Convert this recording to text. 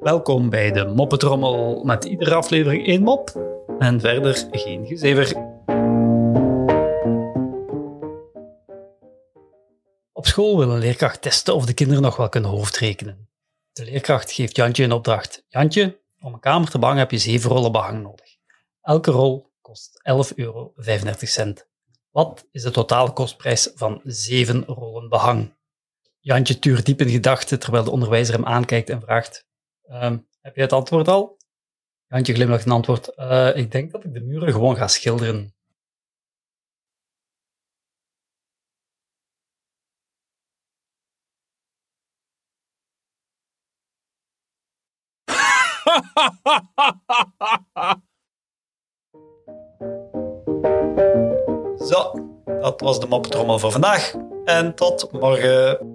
Welkom bij de Moppetrommel met iedere aflevering één mop en verder geen gezever. Op school wil een leerkracht testen of de kinderen nog wel kunnen hoofdrekenen. De leerkracht geeft Jantje een opdracht. Jantje, om een kamer te behangen heb je zeven rollen behang nodig. Elke rol kost 11,35 euro. Wat is de totale kostprijs van zeven rollen behang? Jantje tuurt diep in gedachten terwijl de onderwijzer hem aankijkt en vraagt: ehm, Heb je het antwoord al? Jantje glimlacht een antwoord: uh, Ik denk dat ik de muren gewoon ga schilderen. Zo, dat was de moppetrommel voor vandaag. En tot morgen.